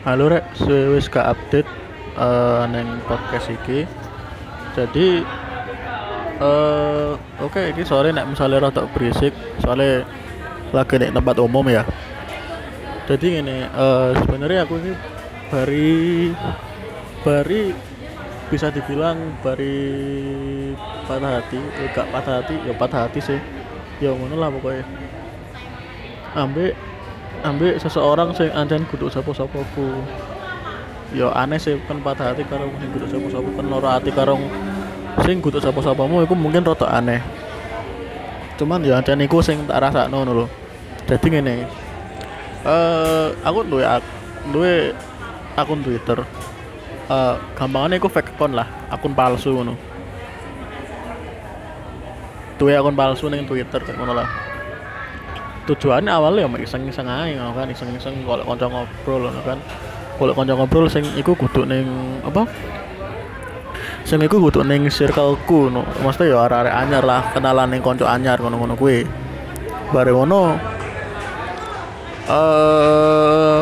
Halo rek, wis gak update eh neng podcast iki. Jadi eh oke iki sore nek misalnya rada berisik, soalnya lagi nek tempat umum ya. Jadi gini, eh sebenarnya aku ini bari bari bisa dibilang bari patah hati, eh, gak patah hati, ya patah hati sih. Ya ngono lah pokoknya. Ambek ambek seseorang sing ancen kudu sapa-sapa ku. Ya aneh sih kan patah hati karo sing kudu sapa-sapa kan loro hati karo sing kudu sapa-sapamu iku mungkin rada aneh. Cuman ya ancen iku sing tak rasakno ngono lho. Jadi ngene. Eh aku duwe duwe akun Twitter. Eh gampangane iku fake account lah, akun palsu ngono. Duwe akun palsu ning Twitter kayak ngono lah. Tujuannya awalnya ya iseng-iseng aja ngono kan iseng-iseng kanca ngobrol kan. Kanca ngobrol sing iku kudu ning apa? Sing iku kudu ning circleku no maksudnya ya arek-arek anyar lah kenalan ning kanca anyar ngono-ngono kuwi. Bare ngono eh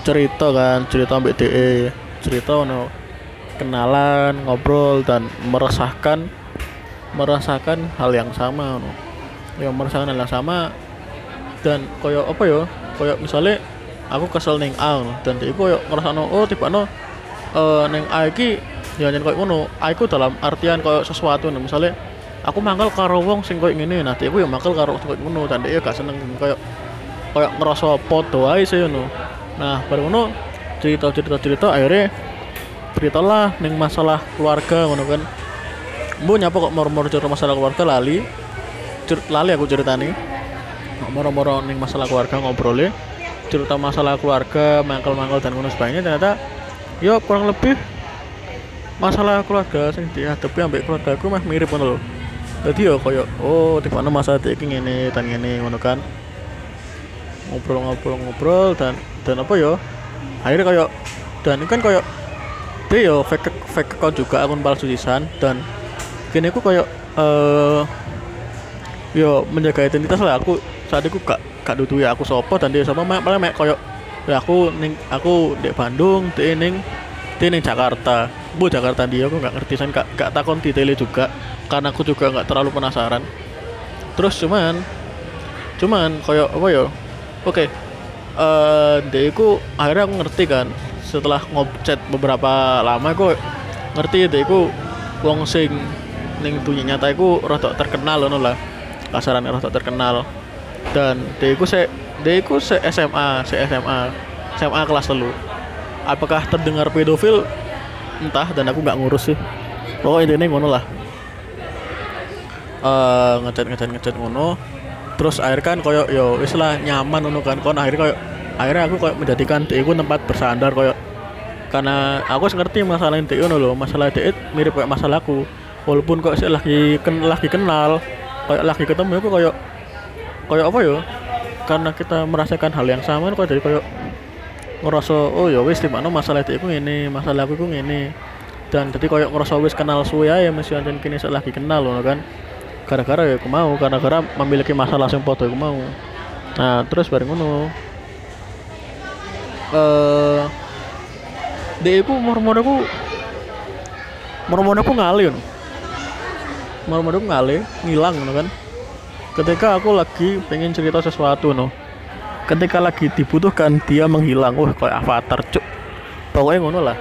cerita kan cerita ambek DE cerita ono kenalan ngobrol dan meresahkan merasakan hal yang sama no yang merasakan hal yang sama. Dan koyo apa ya koyo misalnya aku kesel neng A no, dan dia koyo ngerasano oh tiba no eh neng A iki ya nyen koyo ngono. A iku dalam artian koyo sesuatu no. misalnya aku mangkal karo wong sing koyo ngene nah dia ya mangkal karo koyo ngono dan dia gak seneng koyo koyo ngerasa podo ae sih no nah baru ngono cerita cerita cerita akhirnya ceritalah neng masalah keluarga ngono kan. Bu nyapa kok moro-moro cerita masalah keluarga lali lali aku ceritani. Moro-moro ning masalah keluarga ngobrolnya. Cerita masalah keluarga mangkel-mangkel dan ngono sebagainya ternyata yo kurang lebih masalah keluarga sing dihadapi ambek keluarga aku mah mirip ngono jadi yo koyo oh tiba masalah iki ngene dan ngene ngono kan. Ngobrol-ngobrol-ngobrol dan dan apa yo akhirnya koyo dan ini kan koyo dia yo fake fake account juga akun palsu sisan dan kini aku koyo eh yo menjaga identitas lah. Aku saat itu gak gak dudu ya. Aku sopo dan dia sopo mak paling mek koyo ya aku ning aku di Bandung di ning di ning Jakarta. Bu Jakarta dia aku nggak ngerti. San gak gak takon detailnya juga. Karena aku juga nggak terlalu penasaran. Terus cuman cuman koyo apa yo? Oke eh dia aku akhirnya aku ngerti kan. Setelah ngobchat beberapa lama aku ngerti dia aku wong sing ning dunia nyata aku rada terkenal ngono lah kasaran rada terkenal. Dan dia iku se dia iku se SMA se SMA SMA kelas telu. Apakah terdengar pedofil? Entah dan aku nggak ngurus sih. Pokoknya intinya ngono lah. Eh ngechat ngechat ngechat ngono. Terus akhir kan koyo yo wis lah nyaman ngono kan. Kon akhirnya koyo akhirnya aku koyo menjadikan dia iku tempat bersandar koyo karena aku ngerti masalah dia ngono lho. Masalah dia mirip kayak masalahku. Walaupun kok sih lagi ken lagi kenal kayak lagi ketemu aku kayak kayak apa ya? Karena kita merasakan hal yang sama kok jadi kayak ngerasa oh ya wis di mana masalah itu ini masalah aku ini dan jadi kayak ngerasa wis kenal suwe ya masih anjen kini lagi kenal loh kan. Gara-gara ya aku mau karena gara memiliki masalah yang foto aku mau. Nah terus bareng ngono. Eh dia aku mor-mor aku mor-mor aku ngalih aku ngalih ngilang ngono kan. Ketika aku lagi pengen cerita sesuatu no ketika lagi dibutuhkan dia menghilang. Wah kayak avatar cuk. Pokoknya ngono lah.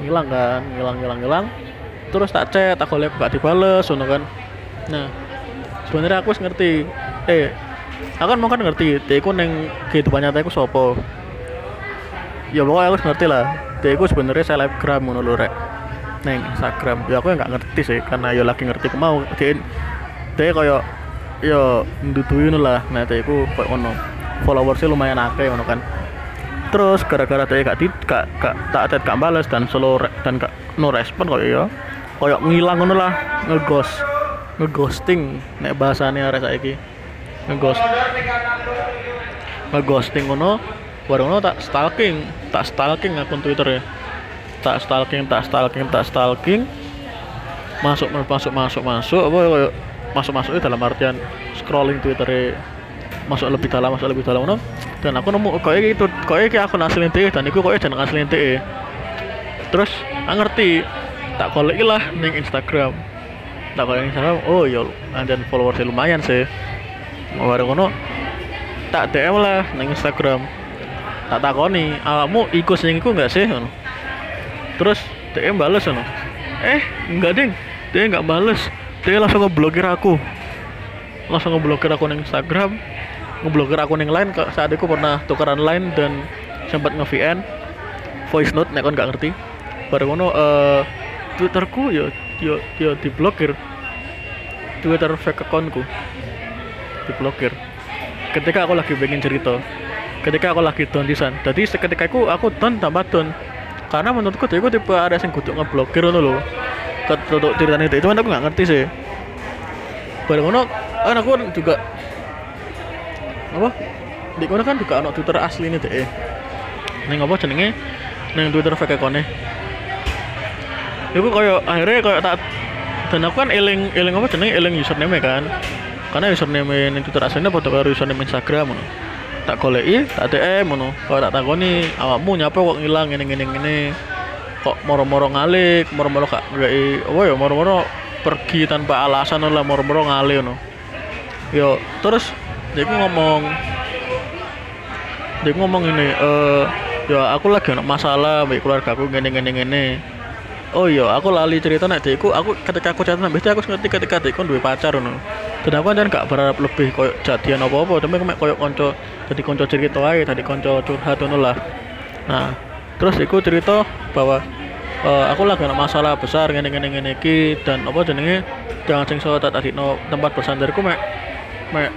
Ngilang kan ngilang ngilang ngilang. Terus tak chat aku lihat gak dibales ngono kan. Nah sebenarnya aku ngerti. Eh aku kan mau kan ngerti dia aku neng kehidupan nyata aku sopo. Ya pokoknya aku ngerti lah. Dia aku sebenarnya selebgram ngono lho rek neng Instagram. Ya aku nggak ngerti sih karena ya lagi ngerti aku mau dia dia kayak ya ndutui ngono lah. Nah dia aku kayak ngono. Followersnya lumayan akeh ngono kan. Terus gara-gara dia gak di gak gak tak ada gak balas dan solo dan gak no respon kok ya kayak ngilang ngono lah ngeghost ngeghosting. Nek bahasane arek saiki ngeghost ngeghosting ngono baru ngono tak stalking tak stalking akun Twitter ya tak stalking tak stalking tak stalking. Masuk masuk masuk masuk. Apa masuk masuk dalam artian scrolling Twitter masuk lebih dalam masuk lebih dalam no dan aku nemu kok itu kok iki akun asli DE dan iku kok jeneng asli DE terus aku ngerti. Tak kolek lah ning Instagram. Tak kolek Instagram oh iya dan followersnya lumayan sih. Bareng ngono. Tak DM lah ning Instagram. Tak takoni awakmu ikut sing iku enggak sih ngono terus DM bales ngono eh enggak ding dia enggak bales. Dia langsung ngeblokir aku. Langsung ngeblokir aku ning Instagram. Ngeblokir aku ning lain. Saat itu pernah tukeran line dan sempat nge-VN voice note nek kon gak ngerti. Bareng ngono uh, Twitterku yo yo yo diblokir. Twitter fake accountku. Diblokir. Ketika aku lagi pengen cerita. Ketika aku lagi down san jadi seketika aku aku down tambah down karena menurutku dia aku tipe ada yang kudu ngeblokir loh loh ketutup ceritanya itu cuman aku nggak ngerti sih. Bareng ngono kan aku juga apa? Di kono kan juga anak Twitter asli nih deh neng apa jenenge? Neng Twitter fake account itu kayak akhirnya kayak tak dan aku kan eling eling apa jenenge? Eling username kan. Karena username ini Twitter aslinya foto karo username Instagram tak goleki tak DM ngono. Kok tak takoni awakmu nyapa kok ngilang ini ini ini kok moro-moro ngalik moro-moro gak apa ya moro-moro pergi tanpa alasan lah moro-moro ngalik ngono. Yo terus dia ngomong dia ngomong ini eh ya aku lagi ada masalah baik keluarga aku gini gini gini oh iya aku lali cerita nek deku aku ketika aku cerita nanti aku ngerti ketika deku dua pacar no dan aku kan gak berharap lebih koyo jadian apa apa tapi kayak koyo konco jadi konco cerita aja tadi konco curhat tuh lah. Nah terus aku cerita bahwa uh, aku lagi ada masalah besar gini gini gini ki dan apa jenenge? Jangan sing so tadi no tempat bersandarku mek mek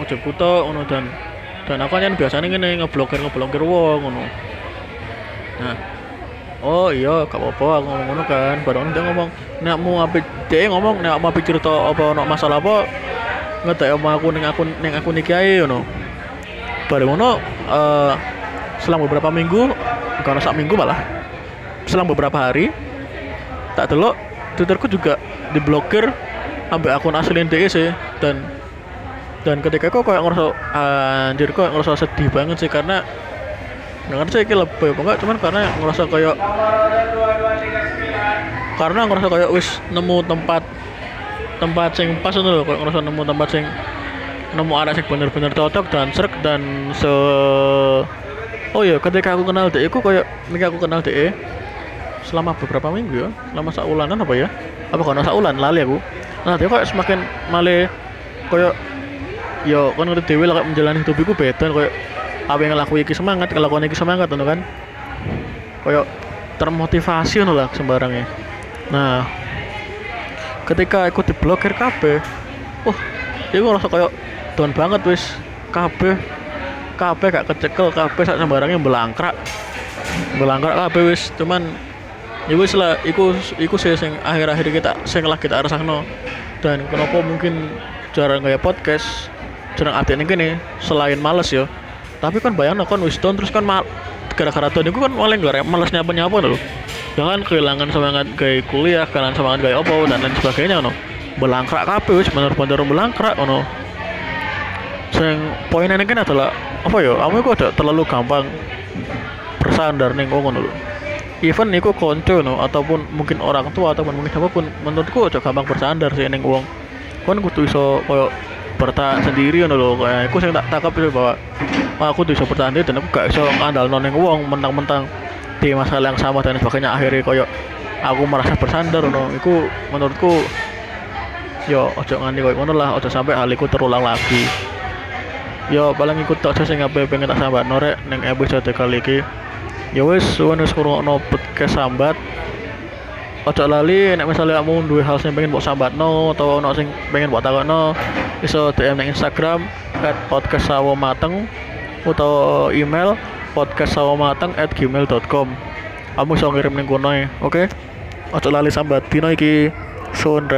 ojo puto ngono. Dan dan aku kan biasanya gini ngeblokir ngeblokir wong ngono. Nah oh iya gak apa-apa aku ngomong ngono kan. Baru dia ngomong nek mau apa dia ngomong nek mau pikir cerita apa ono masalah apa ngetek sama aku ning aku ning aku niki ae ngono. Baru ngono uh, selang beberapa minggu karena sak minggu malah selang beberapa hari tak delok twitterku juga diblokir sampai akun asli DE sih dan dan ketika aku kayak ngerasa anjir kok ngerasa sedih banget sih karena nggak ngerti sih lebih apa enggak cuman karena ngerasa kayak karena ngerasa kayak wis nemu tempat tempat sing pas itu loh kayak ngerasa nemu tempat sing nemu arah sing bener-bener cocok dan serk dan se oh iya ketika aku kenal DE aku kayak ketika aku kenal DE selama beberapa minggu ya selama saulanan apa ya? Apa kalau saulan lali aku. Nah dia kayak semakin male kayak yo kan ngerti dewi lah menjalani hidupku beda kayak apa yang ngelakuin iki semangat kelakuan iki semangat kan? Koyo termotivasi lah sembarangnya nah ketika aku diblokir KB wah dia ngerasa kayak down banget wis. KB KB gak kecekel KB sak sembarangnya belangkrak belangkrak KB wis. Cuman ya wis lah iku iku sih sing akhir-akhir kita sing lah kita rasakno dan kenapa mungkin jarang kayak podcast jarang update ini selain males ya tapi kan bayang kan wisdom terus kan mal gara-gara tuh itu kan malah gak males nyapa nyapa loh jangan kehilangan semangat kayak kuliah kehilangan semangat kayak apa dan lain sebagainya no belangkrak kape wis bener-bener belangkrak no sing poin ini kan adalah apa ya kamu kok ada terlalu gampang bersandar nih ngono lho. Even niku konco no ataupun mungkin orang tua ataupun mungkin apa pun menurutku aja gampang bersandar sih neng uang kan kudu iso koyo bertahan sendiri ngono lho. Kayak aku sing tak tangkap itu bahwa aku tuh bisa bertahan dan aku gak bisa ngandal noneng uang mentang-mentang di masalah yang sama dan sebagainya. Akhirnya koyo aku merasa bersandar no iku menurutku yo ojo nganti koyo ngono lah ojo sampai hal iku terulang lagi. Yo paling ikut tak sing ngapain pengen tak sambat norek neng episode kali iki. Ya wis suwene wis no podcast sambat. Ojo lali nek misalnya kamu dua hal sing pengen buat sambat no atau ono sing pengen buat no iso DM nang Instagram at podcast sawo mateng atau email podcastsawomateng at gmail.com kamu bisa ngirim ning kono ya oke? Okay? ojo lali sambat dino iki. Sun